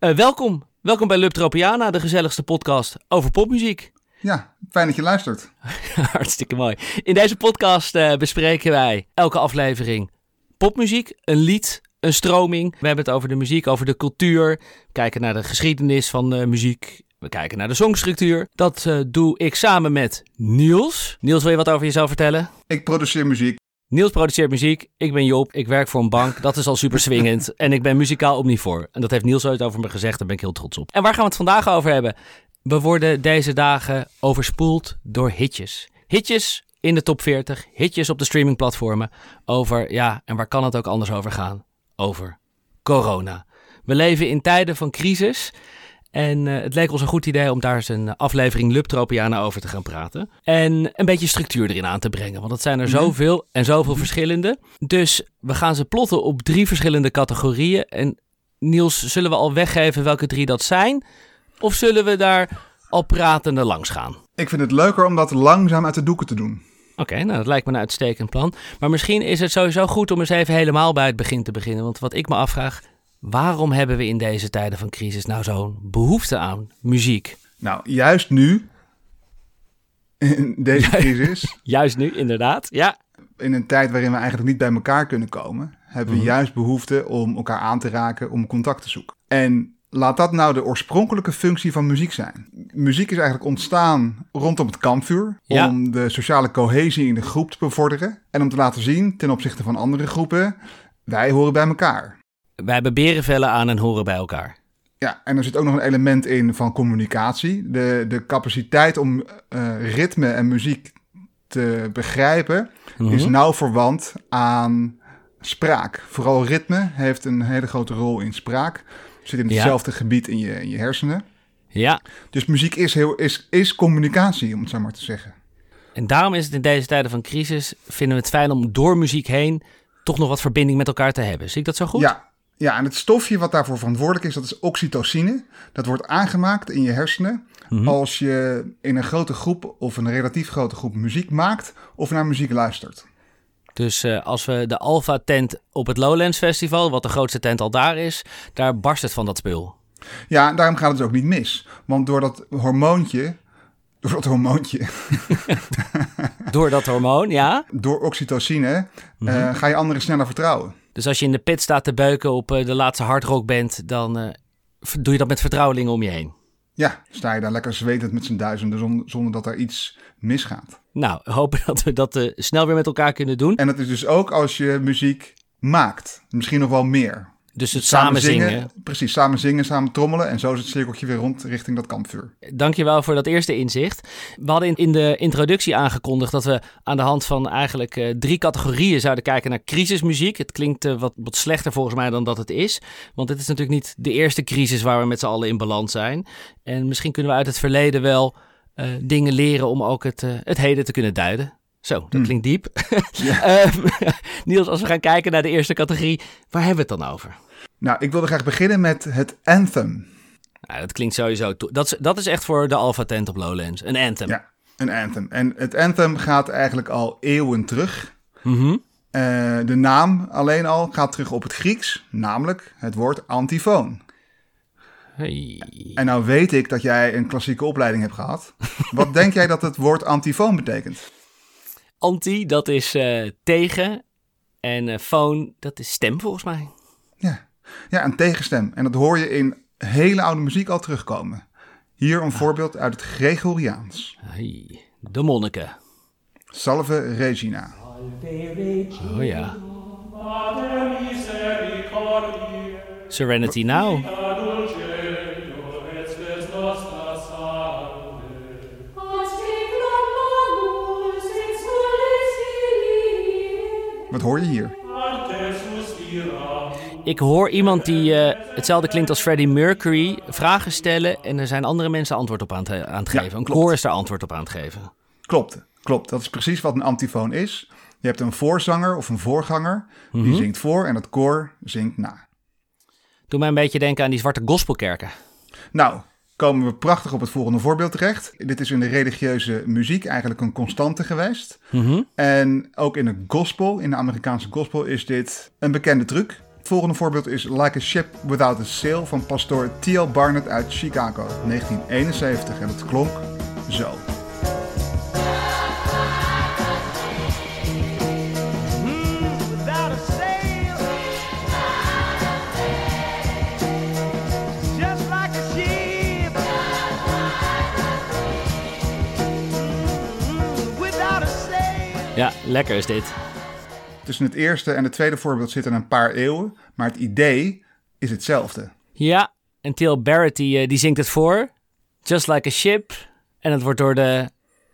Eh, welkom. Welkom bij Lub Tropiana, de gezelligste podcast over popmuziek. Ja, fijn dat je luistert. Hartstikke mooi. In deze podcast eh, bespreken wij elke aflevering popmuziek, een lied, een stroming. We hebben het over de muziek, over de cultuur. We kijken naar de geschiedenis van uh, muziek. We kijken naar de songstructuur. Dat uh, doe ik samen met Niels. Niels, wil je wat over jezelf vertellen? Ik produceer muziek. Niels produceert muziek. Ik ben Job. Ik werk voor een bank. Dat is al super swingend. en ik ben muzikaal omnivoor. En dat heeft Niels ooit over me gezegd. Daar ben ik heel trots op. En waar gaan we het vandaag over hebben? We worden deze dagen overspoeld door hitjes. Hitjes in de top 40. Hitjes op de streamingplatformen. Over, ja, en waar kan het ook anders over gaan? Over corona. We leven in tijden van crisis. En uh, het leek ons een goed idee om daar eens een aflevering Lubtropiana over te gaan praten. En een beetje structuur erin aan te brengen. Want het zijn er zoveel en zoveel verschillende. Dus we gaan ze plotten op drie verschillende categorieën. En Niels, zullen we al weggeven welke drie dat zijn? Of zullen we daar al pratende langs gaan? Ik vind het leuker om dat langzaam uit de doeken te doen. Oké, okay, nou dat lijkt me een uitstekend plan. Maar misschien is het sowieso goed om eens even helemaal bij het begin te beginnen. Want wat ik me afvraag, Waarom hebben we in deze tijden van crisis nou zo'n behoefte aan muziek? Nou, juist nu, in deze crisis. juist nu, inderdaad, ja. In een tijd waarin we eigenlijk niet bij elkaar kunnen komen, hebben we mhm. juist behoefte om elkaar aan te raken, om contact te zoeken. En laat dat nou de oorspronkelijke functie van muziek zijn. Muziek is eigenlijk ontstaan rondom het kampvuur, om de sociale cohesie in de groep te bevorderen en om te laten zien ten opzichte van andere groepen, wij horen bij elkaar. Wij hebben berenvellen aan en horen bij elkaar. Ja, en er zit ook nog een element in van communicatie. De, de capaciteit om uh, ritme en muziek te begrijpen is mhm. nauw verwant aan spraak. Vooral ritme heeft een hele grote rol in spraak. Zit in hetzelfde gebied in je, in je hersenen. Ja. Dus muziek is, heel, is, is communicatie, om het zo maar te zeggen. En daarom is het in deze tijden van crisis, vinden we het fijn om door muziek heen toch nog wat verbinding met elkaar te hebben. Zie ik dat zo goed? Ja, ja, en het stofje wat daarvoor verantwoordelijk is, dat is oxytocine. Dat wordt aangemaakt in je hersenen mhm. als je in een grote groep of een relatief grote groep muziek maakt of naar muziek luistert. Dus uh, als we de Alpha-tent op het Lowlands Festival, wat de grootste tent al daar is, daar barst het van dat spul. Ja, daarom gaat het dus ook niet mis. Want door dat hormoontje, door dat hormoontje. door dat hormoon, ja. Door oxytocine uh, ga je anderen sneller vertrouwen. Dus als je in de pit staat te beuken op uh, de laatste hardrockband, dan uh, doe je dat met vertrouwelingen om je heen. Ja, sta je daar lekker zwetend met z'n duizenden zonder, zonder dat er iets misgaat. Nou, hopen dat we dat uh, snel weer met elkaar kunnen doen. En dat is dus ook als je muziek maakt. Misschien nog wel meer. Dus het samen, zingen, Precies, samen zingen, samen trommelen. En zo is het cirkeltje weer rond richting dat kampvuur. Dankjewel voor dat eerste inzicht. We hadden in de introductie aangekondigd dat we aan de hand van eigenlijk uh, drie categorieën zouden kijken naar crisismuziek. Het klinkt uh, wat, wat slechter volgens mij dan dat het is. Want dit is natuurlijk niet de eerste crisis waar we met z'n allen in balans zijn. En misschien kunnen we uit het verleden wel uh, dingen leren om ook het, het heden te kunnen duiden. Zo, dat hmm. klinkt diep. Ja. uh, Niels, als we gaan kijken naar de eerste categorie, waar hebben we het dan over? Nou, ik wilde graag beginnen met het anthem. Nou, dat klinkt sowieso... Dat is, dat is echt voor de Alpha Tent op Lowlands. Een anthem. Ja, een anthem. En het anthem gaat eigenlijk al eeuwen terug. Mm -hmm. uh, de naam alleen al gaat terug op het Grieks, namelijk het woord antifoon. Hey. En nou weet ik dat jij een klassieke opleiding hebt gehad. Wat denk jij dat het woord antifoon betekent? Anti, dat is uh, tegen. En uh, foon, dat is stem volgens mij. Ja. een tegenstem. En dat hoor je in hele oude muziek al terugkomen. Hier een voorbeeld uit het Gregoriaans. Hey, de monniken. Salve Regina. Oh ja. Serenity Now. Wat hoor je hier? Ik hoor iemand die uh, hetzelfde klinkt als Freddie Mercury vragen stellen en er zijn andere mensen antwoord op aan, te, aan het geven. een koor is daar antwoord op aan het geven. Klopt, klopt. Dat is precies wat een antifoon is. Je hebt een voorzanger of een voorganger, die mhm. zingt voor en het koor zingt na. Doe mij een beetje denken aan die zwarte gospelkerken. Nou, komen we prachtig op het volgende voorbeeld terecht. Dit is in de religieuze muziek eigenlijk een constante geweest. Mhm. En ook in de gospel, in de Amerikaanse gospel, is dit een bekende truc. Volgende voorbeeld is Like a Ship Without a Sail van pastoor T.L. Barnett uit Chicago, 1971. En het klonk zo. without a sail. Just like a ship. Mm, Without a sail. Ja, lekker is dit. Tussen het eerste en het tweede voorbeeld zitten een paar eeuwen, maar het idee is hetzelfde. Ja, en Til Barrett die, eh, die zingt het voor. Just like a ship. En het wordt door de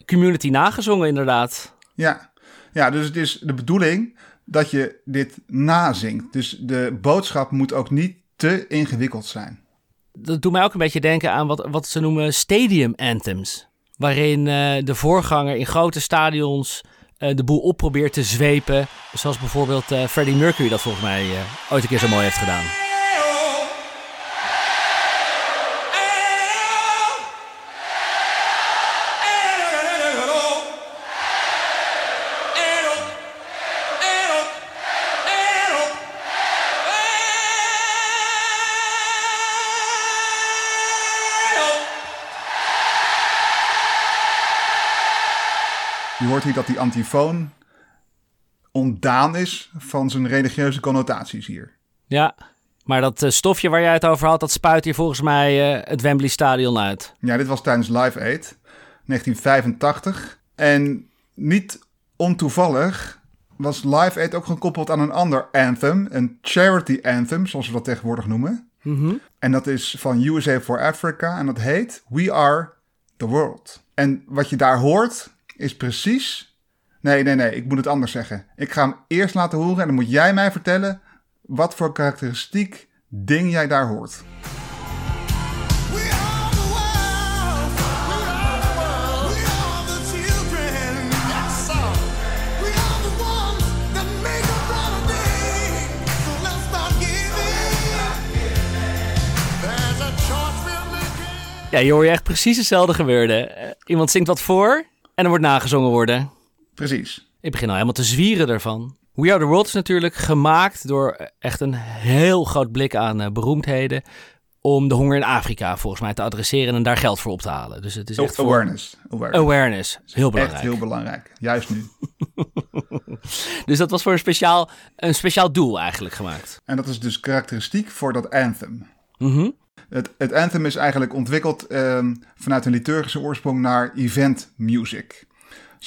community nagezongen inderdaad. Ja, ja dus het is de bedoeling dat je dit nazingt. Dus de boodschap moet ook niet te ingewikkeld zijn. Dat doet mij ook een beetje denken aan wat, wat ze noemen stadium anthems. Waarin eh, de voorganger in grote stadions de boel op probeert te zwepen. Zoals bijvoorbeeld eh, Freddie Mercury dat volgens mij eh, ooit een keer zo mooi heeft gedaan. Hier dat die antifoon ontdaan is van zijn religieuze connotaties hier. Ja, maar dat eh, stofje waar jij het over had, dat spuit hier volgens mij eh, het Wembley Stadion uit. Ja, dit was tijdens Live Aid, 1985. En niet ontoevallig was Live Aid ook gekoppeld aan een ander anthem, een charity anthem, zoals we dat tegenwoordig noemen. En dat is van USA for Africa en dat heet We Are the World. En wat je daar hoort is precies... Nee, nee, nee, ik moet het anders zeggen. Ik ga hem eerst laten horen en dan moet jij mij vertellen wat voor karakteristiek ding jij daar hoort. Ja, je hoort echt precies hetzelfde gebeurde. Eh, iemand zingt wat voor en er wordt nagezongen worden. Precies. Ik begin al helemaal te zwieren ervan. We Are The World is natuurlijk gemaakt door echt een heel groot blik aan eh, beroemdheden. Om de honger in Afrika volgens mij te adresseren en daar geld voor op te halen. Dus het is echt voor Awareness. Awareness. Heel belangrijk. Echt heel belangrijk. Juist nu. Dus dat was voor een speciaal, een speciaal doel eigenlijk gemaakt. En dat is dus karakteristiek voor dat anthem. Mhm. Het, het anthem is eigenlijk ontwikkeld ehm, vanuit een liturgische oorsprong naar event music.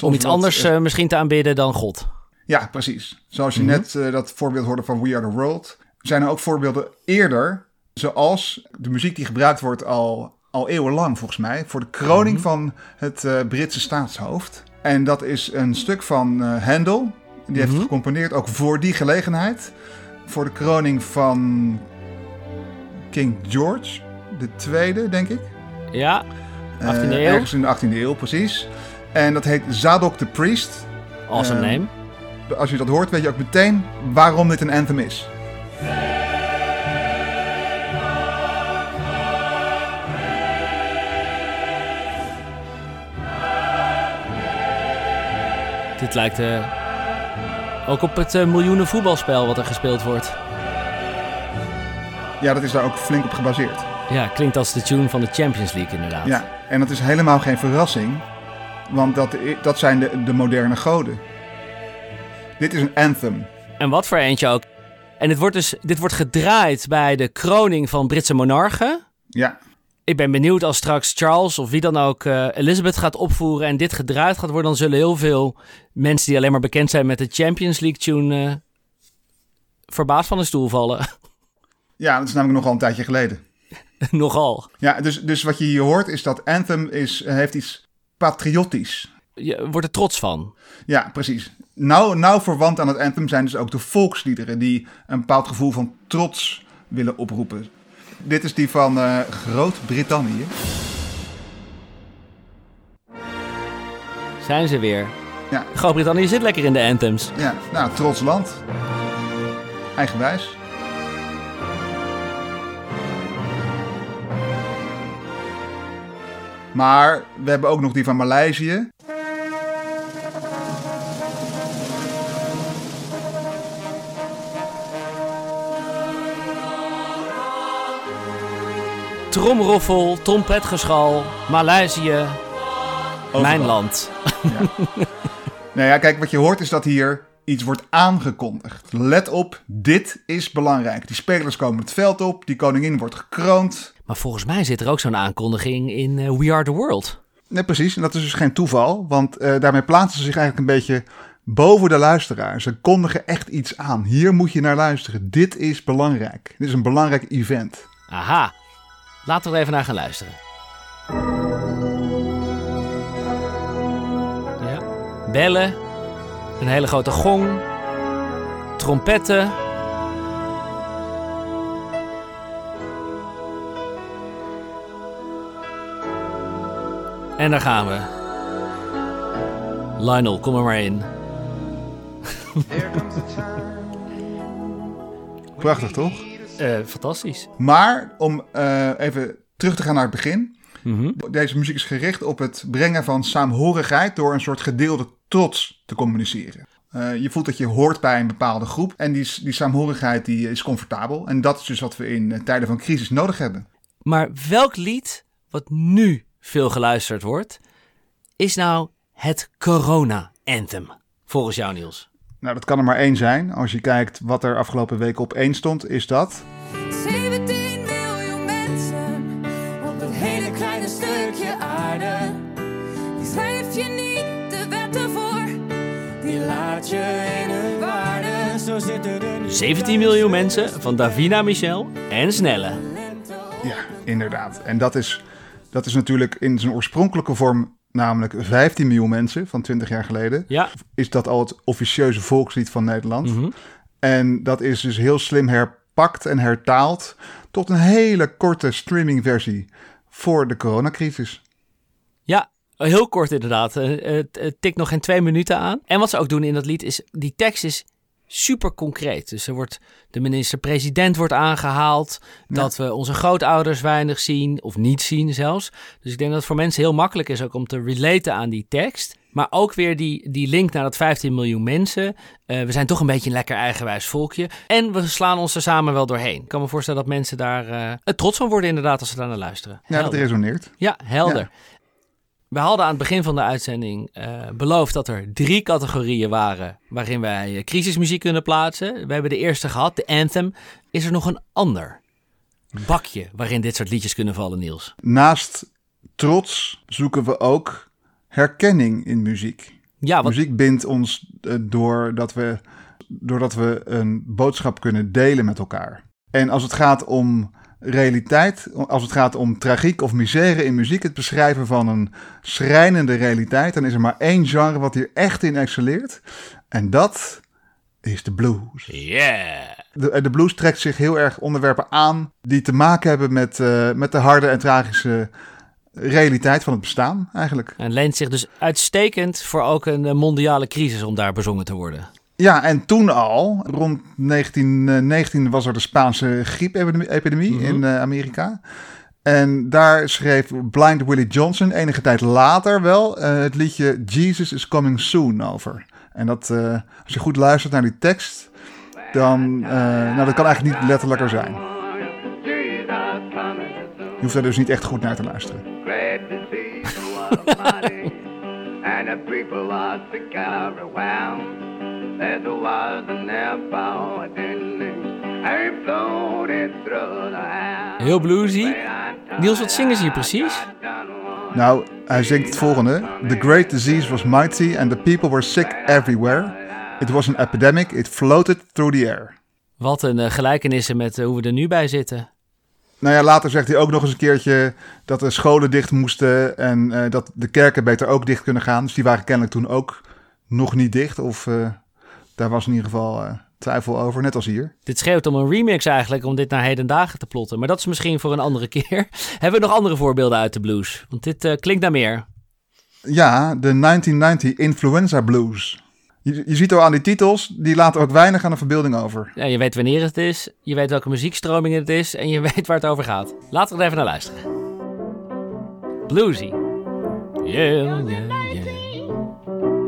Om iets anders eh, eh, misschien te aanbidden dan God. ja, precies. Zoals Mhm. je net eh, dat voorbeeld hoorde van We Are The World. Zijn er ook voorbeelden eerder, zoals de muziek die gebruikt wordt al, al eeuwenlang volgens mij, voor de kroning Mhm. van het Britse staatshoofd. En dat is een stuk van Handel. Die heeft Mhm. het gecomponeerd ook voor die gelegenheid. Voor de kroning van King George, de tweede, denk ik. Ja, 18e Eh, eeuw. Ergens in de 18e eeuw, precies. En dat heet Zadok the Priest. awesome Eh, name. Als je dat hoort, weet je ook meteen waarom dit een anthem is. Dit lijkt eh, ook op het eh, miljoenen voetbalspel wat er gespeeld wordt. Ja, dat is daar ook flink op gebaseerd. Ja, klinkt als de tune van de Champions League inderdaad. Ja, en dat is helemaal geen verrassing, want dat, dat zijn de, de moderne goden. Dit is een anthem. En wat voor eentje ook. En dit wordt dus dit wordt gedraaid bij de kroning van Britse monarchen. Ja, Ik ben benieuwd als straks Charles of wie dan ook eh, Elizabeth gaat opvoeren en dit gedraaid gaat worden, dan zullen heel veel mensen die alleen maar bekend zijn met de Champions League tune eh, verbaasd van de stoel vallen. ja dat is namelijk nogal een tijdje geleden. Nogal. Ja, dus, dus wat je hier hoort is dat anthem is, heeft iets patriotisch. Je wordt er trots van. Ja, precies. Nou, nou verwant aan het anthem zijn dus ook de volksliederen die een bepaald gevoel van trots willen oproepen. Dit is die van eh, Groot-Brittannië. Zijn ze weer. Ja, Groot-Brittannië zit lekker in de anthems. ja, nou, trots land. Eigenwijs. Maar we hebben ook nog die van Maleisië. Tromroffel, trompetgeschal, Maleisië, mijn land. Nou ja, kijk, wat je hoort is dat hier iets wordt aangekondigd. Let op, dit is belangrijk. Die spelers komen het veld op, die koningin wordt gekroond. Maar volgens mij zit er ook zo'n aankondiging in eh, We Are The World. Nee, precies. En dat is dus geen toeval, want eh, daarmee plaatsen ze zich eigenlijk een beetje boven de luisteraar. Ze kondigen echt iets aan. Hier moet je naar luisteren. Dit is belangrijk. Dit is een belangrijk event. Aha, laten we er even naar gaan luisteren. Ja. Bellen, een hele grote gong, trompetten. En daar gaan we. Lionel, kom er maar in. Prachtig, toch? Eh, fantastisch. Maar om eh, even terug te gaan naar het begin. Mhm. Deze muziek is gericht op het brengen van saamhorigheid door een soort gedeelde trots te communiceren. Eh, je voelt dat je hoort bij een bepaalde groep en die, die saamhorigheid die is comfortabel. En dat is dus wat we in eh, tijden van crisis nodig hebben. Maar welk lied wat nu veel geluisterd wordt, is nou het Corona Anthem? Volgens jou, Niels. Nou, dat kan er maar één zijn. Als je kijkt wat er afgelopen week op één stond, is dat... laat je in hun waarde. Zo zitten er nu 17 miljoen mensen van Davina Michel en Snelle. Ja, inderdaad. En dat is, dat is natuurlijk in zijn oorspronkelijke vorm, namelijk 15 miljoen mensen van 20 jaar geleden. Ja, Is dat al het officieuze volkslied van Nederland. Mhm. En dat is dus heel slim herpakt en hertaald tot een hele korte streamingversie voor de coronacrisis. ja. Heel kort inderdaad. Eh, Het, het tikt nog geen twee minuten aan. En wat ze ook doen in dat lied is, die tekst is super concreet. Dus er wordt, de minister-president wordt aangehaald. Dat we onze grootouders weinig zien, of niet zien zelfs. Dus ik denk dat het voor mensen heel makkelijk is ook om te relaten aan die tekst. Maar ook weer die, die link naar dat 15 miljoen mensen. Eh, we zijn toch een beetje een lekker eigenwijs volkje. En we slaan ons er samen wel doorheen. Ik kan me voorstellen dat mensen daar eh, het trots van worden inderdaad als ze daar naar luisteren. Ja, dat resoneert. Ja, helder. Ja. We hadden aan het begin van de uitzending eh, beloofd dat er drie categorieën waren waarin wij eh, crisismuziek kunnen plaatsen. We hebben de eerste gehad, de anthem. Is er nog een ander bakje waarin dit soort liedjes kunnen vallen, Niels? Naast trots zoeken we ook herkenning in muziek. Ja, want Muziek bindt ons eh, doordat we, doordat we een boodschap kunnen delen met elkaar. En als het gaat om realiteit, als het gaat om tragiek of misère in muziek, het beschrijven van een schrijnende realiteit, dan is er maar één genre wat hier echt in excelleert. En dat is de blues. yeah. De, de blues trekt zich heel erg onderwerpen aan die te maken hebben met, eh, met de harde en tragische realiteit van het bestaan, eigenlijk. En leent zich dus uitstekend voor ook een eh, mondiale crisis om daar bezongen te worden. Ja, en toen al, rond 1919 was er de Spaanse griepepidemie in eh, Amerika. En daar schreef Blind Willie Johnson enige tijd later wel eh, het liedje Jesus is Coming Soon over. En dat, eh, als je goed luistert naar die tekst, dan, eh, nou dat kan eigenlijk niet letterlijker zijn. Je hoeft er dus niet echt goed naar te luisteren. Are mighty, and I floated through the air. Heel bluesy. Niels, wat zingen ze hier precies? Nou, hij zingt het volgende. The great disease was mighty and the people were sick everywhere. It was an epidemic, it floated through the air. Wat een uh, gelijkenissen met uh, hoe we er nu bij zitten. Nou ja, later zegt hij ook nog eens een keertje dat de scholen dicht moesten en uh, dat de kerken beter ook dicht kunnen gaan. Dus die waren kennelijk toen ook nog niet dicht. Of daar was in ieder geval twijfel over, net als hier. Dit schreeuwt om een remix eigenlijk, om dit naar heden dagen te plotten. Maar dat is misschien voor een andere keer. Hebben we nog andere voorbeelden uit de blues? Want dit uh, klinkt naar meer. Ja, de 1990 Influenza Blues. Je, je, ziet al aan die titels, die laten ook weinig aan de verbeelding over. Ja, je weet wanneer het is, je weet welke muziekstroming het is en je weet waar het over gaat. Laten we er even naar luisteren. Bluesy. Yeah, yeah, yeah.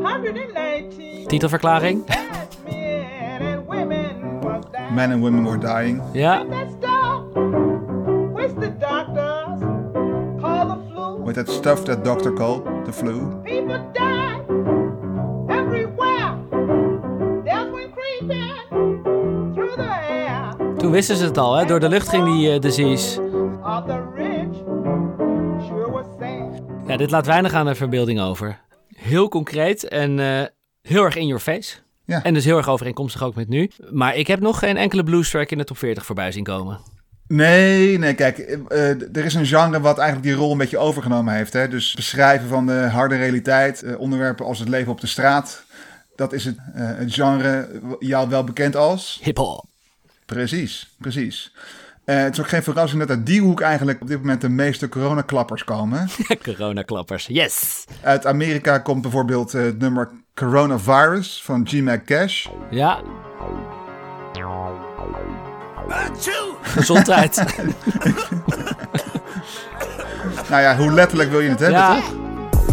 119 Titelverklaring? Men and women were dying. Ja. With that stuff that doctor called the flu. People die everywhere. There's one creeping through the air Toen wisten ze het al, hè? Door de lucht ging die eh, disease. Ja, dit laat weinig aan de verbeelding over. Heel concreet en eh, heel erg in your face. Ja. En dus heel erg overeenkomstig ook met nu. Maar ik heb nog geen enkele blues track in de top 40 voorbij zien komen. Nee, nee, kijk, eh, eh, er is een genre wat eigenlijk die rol een beetje overgenomen heeft. Hè? Dus beschrijven van de harde realiteit, eh, onderwerpen als het leven op de straat. Dat is het, het genre jou wel bekend als. Hip-hop. Precies, precies. Het is ook geen verrassing dat uit die hoek eigenlijk op dit moment de meeste coronaklappers komen. Coronaklappers. Yes! Uit Amerika komt bijvoorbeeld het nummer Coronavirus van G-Mac Cash. Ja. Gezondheid. Nou ja, hoe letterlijk wil je het hebben, ja. toch?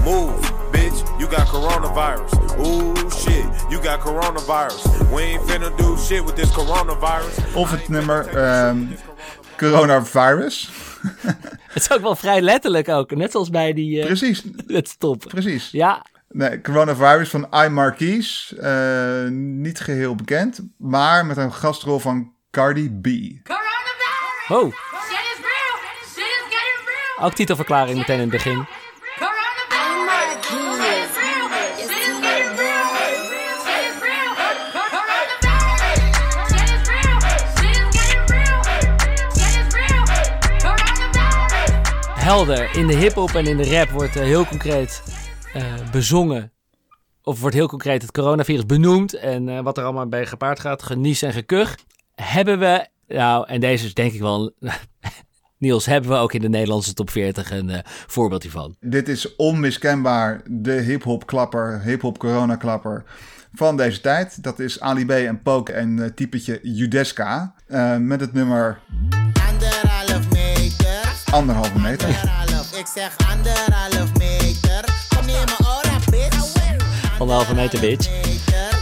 Move, bitch, you got coronavirus. Ooh, shit, you got coronavirus. We ain't finna do shit with this coronavirus. Of het nummer ehm, Coronavirus. Het is ook wel vrij letterlijk ook. Net zoals bij die... eh Precies, het stop. precies. Ja. Nee, Coronavirus van I. Marquise. eh, niet geheel bekend, maar met een gastrol van Cardi B. Coronavirus! Oh, Shit is real! Shit is getting real! ook titelverklaring meteen in het begin. Coronavirus! Shit is real! Shit is getting real! Shit is real! Coronavirus! Shit is real! Shit is getting real! Shit is real! Coronavirus! Helder. In de hip-hop en in de rap wordt eh, heel concreet eh, bezongen. Of wordt heel concreet het coronavirus benoemd. En eh, wat er allemaal bij gepaard gaat. Genies en gekuch. Hebben we. Nou, en deze is denk ik wel. Niels, hebben we ook in de Nederlandse top 40 een eh, voorbeeld hiervan? Dit is onmiskenbaar de hip-hop klapper, hip-hop corona klapper van deze tijd. Dat is Ali B en Poke en eh, typetje Judeska. eh, met het nummer Anderhalf meter, anderhalve meter. anderhalf, ik zeg anderhalf meter. Anderhalve meter, bitch. Meter,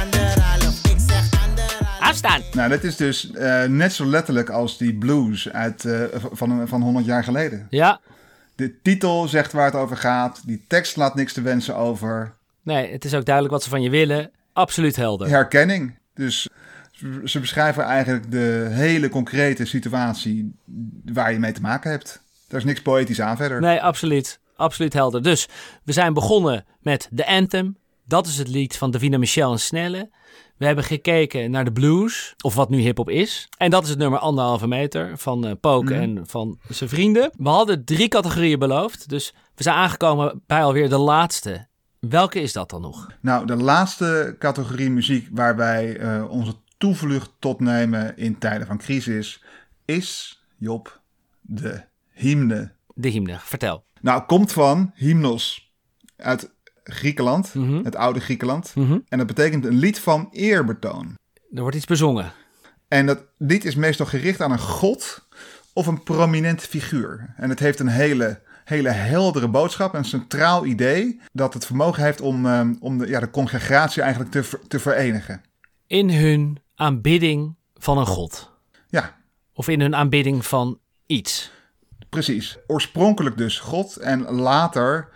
anderhalf, ik zeg anderhalf. Afstaan! Nou, dat is dus eh, net zo letterlijk als die blues uit, eh, van, van 100 jaar geleden. Ja. De titel zegt waar het over gaat. Die tekst laat niks te wensen over. Nee, het is ook duidelijk wat ze van je willen. Absoluut helder. Herkenning. Dus ze beschrijven eigenlijk de hele concrete situatie waar je mee te maken hebt. Daar is niks poëtisch aan verder. Nee, absoluut. Absoluut helder. Dus we zijn begonnen met The Anthem. Dat is het lied van Davina Michel en Snelle. We hebben gekeken naar de blues, of wat nu hip-hop is. En dat is het nummer anderhalve meter van Poke en van zijn vrienden. We hadden drie categorieën beloofd, dus we zijn aangekomen bij alweer de laatste. Welke is dat dan nog? Nou, de laatste categorie muziek waar wij eh, onze toevlucht tot nemen in tijden van crisis is, Job, de hymne. De hymne. Vertel. Nou, komt van hymnos uit Griekenland, Mhm. het oude Griekenland. Mhm. En dat betekent een lied van eerbetoon. Er wordt iets bezongen. En dat lied is meestal gericht aan een god of een prominent figuur. En het heeft een hele, hele heldere boodschap, een centraal idee dat het vermogen heeft om, eh, om de, ja, de congregatie eigenlijk te, te verenigen. In hun aanbidding van een god. Ja, Of in hun aanbidding van iets. Precies. Oorspronkelijk dus God en later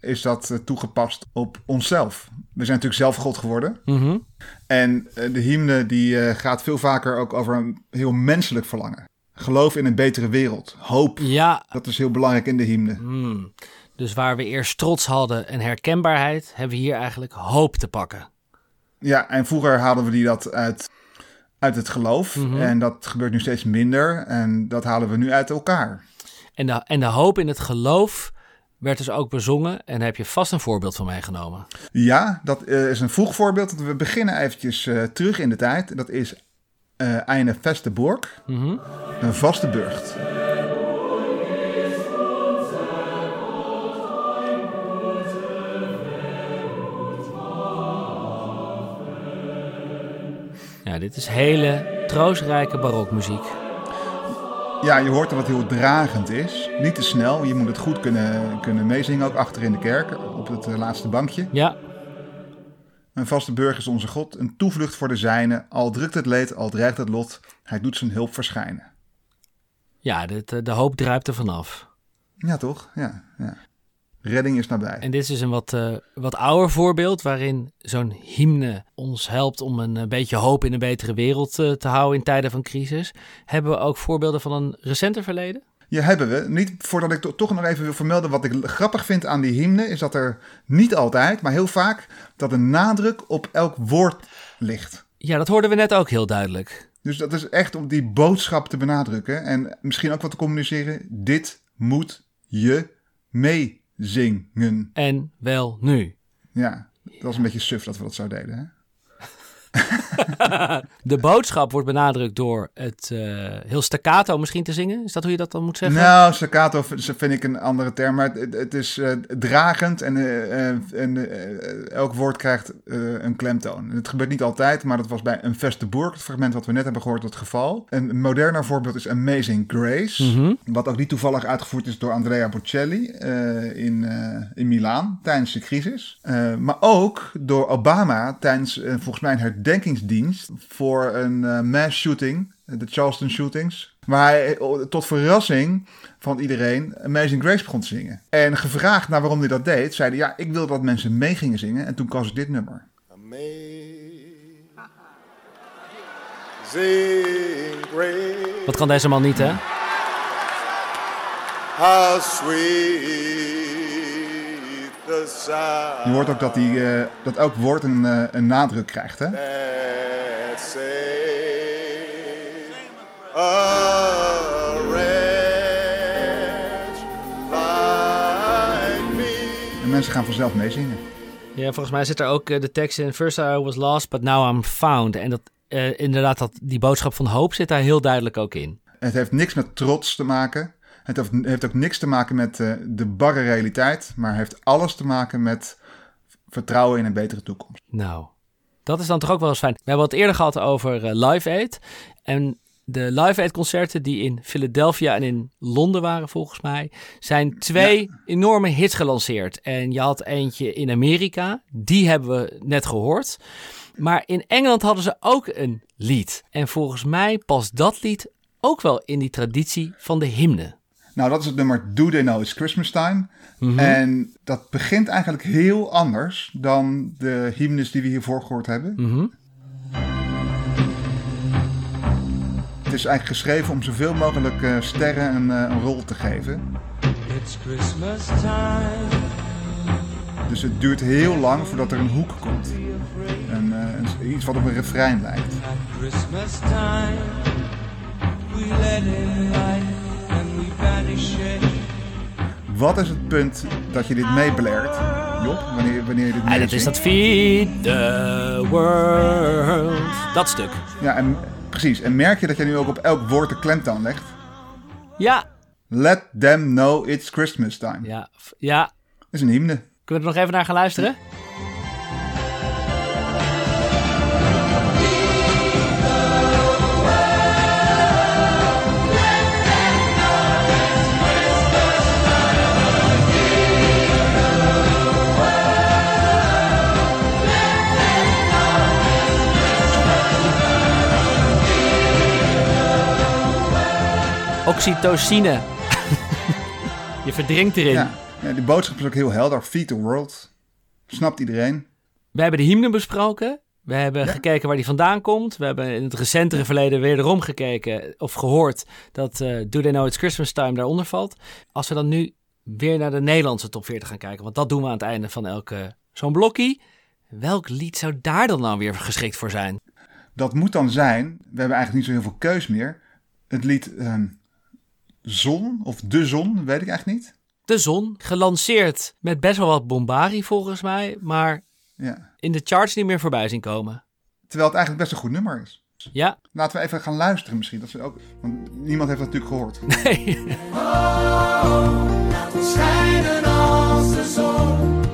is dat eh, toegepast op onszelf. We zijn natuurlijk zelf God geworden. Mhm. En eh, de hymne die eh, gaat veel vaker ook over een heel menselijk verlangen. Geloof in een betere wereld. Hoop. Ja, Dat is heel belangrijk in de hymne. Hmm. Dus waar we eerst trots hadden en herkenbaarheid, hebben we hier eigenlijk hoop te pakken. Ja, en vroeger haalden we die dat uit, uit het geloof. Mhm. En dat gebeurt nu steeds minder. En dat halen we nu uit elkaar. En de, en de hoop in het geloof werd dus ook bezongen. En daar heb je vast een voorbeeld van meegenomen. Ja, dat eh, is een vroeg voorbeeld. We beginnen eventjes eh, terug in de tijd. Dat is eh Eine Feste Burg. Mhm. Een vaste burcht. Ja, dit is hele troostrijke barokmuziek. Ja, je hoort dat het heel dragend is. Niet te snel. Je moet het goed kunnen, kunnen meezingen. Ook achter in de kerk. Op het eh, laatste bankje. Ja, Een vaste burger is onze God. Een toevlucht voor de zijne. Al drukt het leed, al dreigt het lot. Hij doet zijn hulp verschijnen. ja dit, eh, de hoop druipt er vanaf. Ja, toch? Ja, ja. Redding is nabij. En dit is dus een wat, eh, wat ouder voorbeeld waarin zo'n hymne ons helpt om een eh, beetje hoop in een betere wereld eh, te houden in tijden van crisis. Hebben we ook voorbeelden van een recenter verleden? Ja, hebben we. Niet voordat ik to- toch nog even wil vermelden wat ik grappig vind aan die hymne, is dat er niet altijd, maar heel vaak, dat een nadruk op elk woord ligt. Ja, dat hoorden we net ook heel duidelijk. Dus dat is echt om die boodschap te benadrukken en misschien ook wat te communiceren. Dit moet je meezingen. En wel nu. Ja, dat was een beetje suf dat we dat zo deden. Hè? De boodschap wordt benadrukt door het eh, heel staccato misschien te zingen. Is dat hoe je dat dan moet zeggen? Nou, staccato vind ik een andere term, maar het, het is eh, dragend en, eh, en elk woord krijgt een klemtoon. Het gebeurt niet altijd, maar dat was bij een Veste Boerk, het fragment wat we net hebben gehoord, het geval. Een moderner voorbeeld is Amazing Grace, Mhm. wat ook niet toevallig uitgevoerd is door Andrea Bocelli in, in Milaan tijdens de crisis. Maar ook door Obama tijdens volgens mij een herdenkingsdienst voor een eh, mass shooting, de Charleston shootings. Waar hij eh, tot verrassing van iedereen Amazing Grace begon te zingen. En gevraagd naar waarom hij dat deed, zei hij: Ja, ik wil dat mensen mee gingen zingen. En toen koos ik dit nummer. Amazing grace, Wat kan deze man niet, hè? how sweet Je hoort ook dat, hij, eh, dat elk woord een, eh, een nadruk krijgt. Hè? En mensen gaan vanzelf meezingen. Ja, volgens mij zit er ook eh, de tekst in. First I was lost, but now I'm found. En dat, eh, inderdaad, dat, die boodschap van hoop zit daar heel duidelijk ook in. Het heeft niks met trots te maken. Het heeft, heeft ook niks te maken met eh, de barre realiteit. Maar heeft alles te maken met vertrouwen in een betere toekomst. Nou, dat is dan toch ook wel eens fijn. We hebben het eerder gehad over eh, Live Aid. En de Live Aid concerten die in Philadelphia en in Londen waren volgens mij, zijn twee enorme hits gelanceerd. En je had eentje in Amerika, die hebben we net gehoord. Maar in Engeland hadden ze ook een lied. En volgens mij past dat lied ook wel in die traditie van de hymne. Nou, dat is het nummer Do They Know It's Christmas Time. En dat begint eigenlijk heel anders dan de hymnes die we hiervoor gehoord hebben. Mhm. Het is eigenlijk geschreven om zoveel mogelijk eh, sterren een, eh, een rol te geven. It's Christmas time. Dus het duurt heel lang voordat er een hoek komt. Een, eh, iets wat op een refrein lijkt. At Christmas time, we let in light Wat is het punt dat je dit meebeleert, Job? Wanneer, wanneer je dit En dat is dat Feed the World. Dat stuk. Ja, en, precies. En merk je dat je nu ook op elk woord de klemtoon legt? Ja, Let them know it's Christmas time. ja, ja. Dat is een hymne. Kunnen we er nog even naar gaan luisteren? Oxytocine. Je verdrinkt erin. Ja. ja, die boodschap is ook heel helder. Feed the world. Snapt iedereen. We hebben de hymne besproken. We hebben gekeken waar die vandaan komt. We hebben in het recentere verleden wederom gekeken of gehoord dat eh Do They Know It's Christmas Time daaronder valt. Als we dan nu weer naar de Nederlandse top 40 gaan kijken, want dat doen we aan het einde van elke zo'n blokkie. Welk lied zou daar dan nou weer geschikt voor zijn? Dat moet dan zijn, we hebben eigenlijk niet zo heel veel keus meer. Het lied ehm, Zon of De Zon, weet ik eigenlijk niet. De Zon, gelanceerd met best wel wat bombarie volgens mij, maar Ja. in de charts niet meer voorbij zien komen. Terwijl het eigenlijk best een goed nummer is. Ja, Laten we even gaan luisteren misschien. Dat we ook, want niemand heeft dat natuurlijk gehoord. nee. Laat ons schijnen als de zon.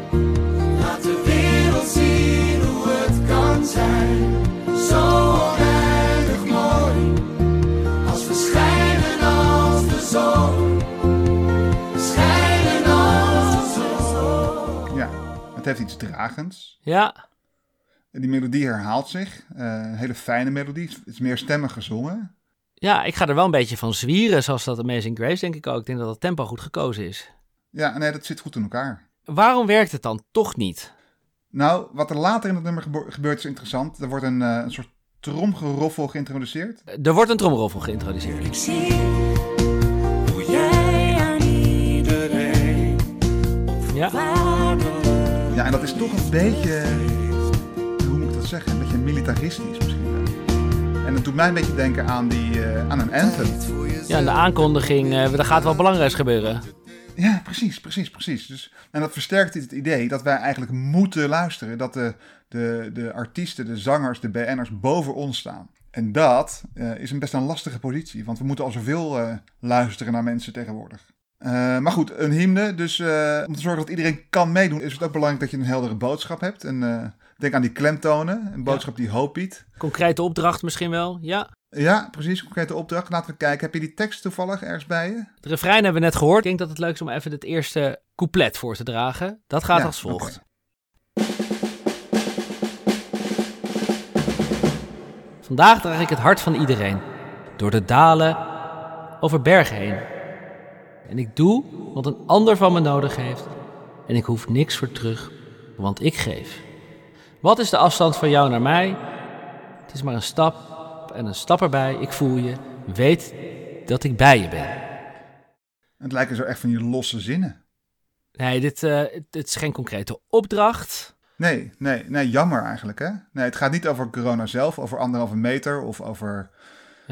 Het heeft iets dragends. Ja, Die melodie herhaalt zich. Eh, een hele fijne melodie. Het is meer stemmig gezongen. Ja, ik ga er wel een beetje van zwieren, zoals dat Amazing Grace denk ik ook. Ik denk dat het tempo goed gekozen is. Ja, nee, dat zit goed in elkaar. Waarom werkt het dan toch niet? Nou, wat er later in het nummer gebeurt is interessant. Er wordt een, eh, een soort tromgeroffel geïntroduceerd. Er wordt een tromroffel geïntroduceerd. Ik zie hoe jij aan iedereen Ja? Ja, en dat is toch een beetje, hoe moet ik dat zeggen, een beetje militaristisch misschien wel. En het doet mij een beetje denken aan, die, eh, aan een anthem. Ja, en de aankondiging, eh er gaat wel belangrijks gebeuren. Ja, precies, precies, precies. Dus, en dat versterkt het idee dat wij eigenlijk moeten luisteren. Dat de, de, de artiesten, de zangers, de BN'ers boven ons staan. En dat eh, is een best een lastige positie, want we moeten al zoveel luisteren naar mensen tegenwoordig. Eh, maar goed, een hymne. Dus eh, om te zorgen dat iedereen kan meedoen, is het ook belangrijk dat je een heldere boodschap hebt. En eh, denk aan die klemtonen, een boodschap die hoop biedt. Concrete opdracht misschien wel, ja. Ja, precies, concrete opdracht. Laten we kijken, heb je die tekst toevallig ergens bij je? Het refrein hebben we net gehoord. Ik denk dat het leuk is om even het eerste couplet voor te dragen. Dat gaat Ja, als volgt. Vandaag draag ik het hart van iedereen. Door de dalen, over bergen heen. En ik doe wat een ander van me nodig heeft. En ik hoef niks voor terug, want ik geef. Wat is de afstand van jou naar mij? Het is maar een stap en een stap erbij. Ik voel je. Weet dat ik bij je ben. Het lijken zo echt van die losse zinnen. Nee, dit, het, het is geen concrete opdracht. Nee, nee, nee, jammer eigenlijk hè. Nee, het gaat niet over corona zelf, over anderhalve meter of over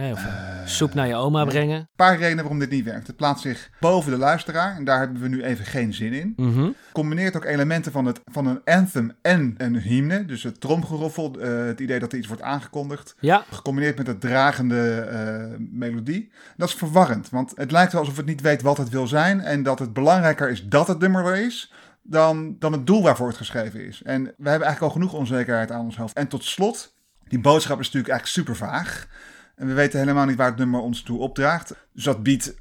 Nee, of eh, soep naar je oma brengen. een paar redenen waarom dit niet werkt. Het plaatst zich boven de luisteraar en daar hebben we nu even geen zin in. Mhm. Combineert ook elementen van, het, van een anthem en een hymne. Dus het tromgeroffel, eh, het idee dat er iets wordt aangekondigd. Ja, Gecombineerd met het dragende eh, melodie. Dat is verwarrend, want het lijkt wel alsof het niet weet wat het wil zijn. En dat het belangrijker is dat het nummer er is, dan, dan het doel waarvoor het geschreven is. En we hebben eigenlijk al genoeg onzekerheid aan ons hoofd. En tot slot, die boodschap is natuurlijk eigenlijk super vaag. En we weten helemaal niet waar het nummer ons toe opdraagt. Dus dat biedt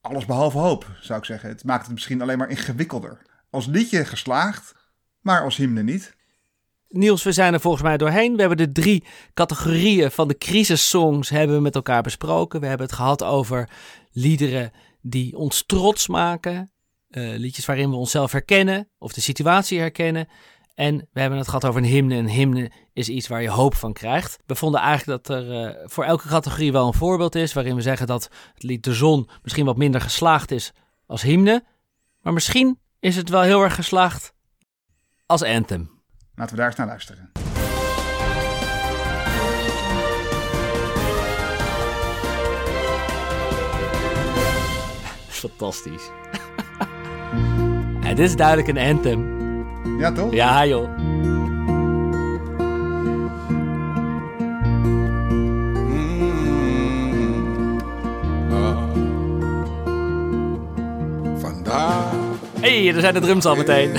alles behalve hoop, zou ik zeggen. Het maakt het misschien alleen maar ingewikkelder. Als liedje geslaagd, maar als hymne niet. Niels, we zijn er volgens mij doorheen. We hebben de drie categorieën van de crisissongs hebben we met elkaar besproken. We hebben het gehad over liederen die ons trots maken. eh, liedjes waarin we onszelf herkennen of de situatie herkennen. En we hebben het gehad over een hymne. Een hymne is iets waar je hoop van krijgt. We vonden eigenlijk dat er eh, voor elke categorie wel een voorbeeld is. Waarin we zeggen dat het lied De Zon misschien wat minder geslaagd is als hymne. Maar misschien is het wel heel erg geslaagd als anthem. Laten we daar eens naar luisteren. Fantastisch. ja, dit is duidelijk een anthem. Ja, toch? Ja, joh. Vandaag hey, er zijn de drums al meteen.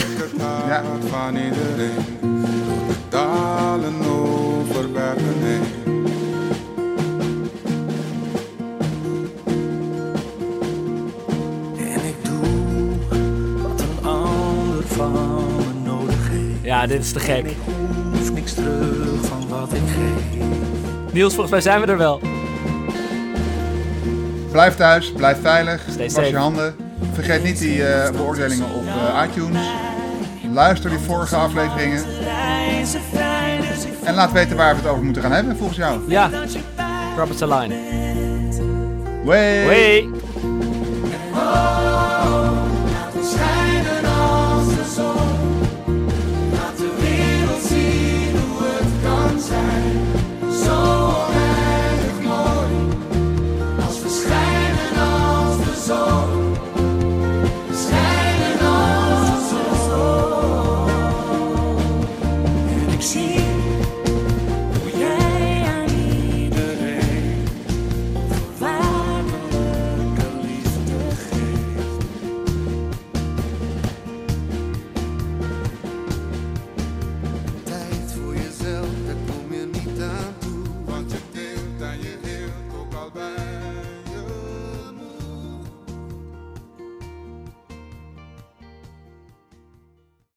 Ja. van iedereen. Ja, dit is te gek. ik hoef niks terug van wat ik geef. Niels, volgens mij zijn we er wel. Blijf thuis, blijf veilig, Stay was safe. je handen. Vergeet niet die eh, beoordelingen op eh, iTunes. Luister die vorige afleveringen. En laat weten waar we het over moeten gaan hebben volgens jou. Ja, drop it a line. Way. Hey.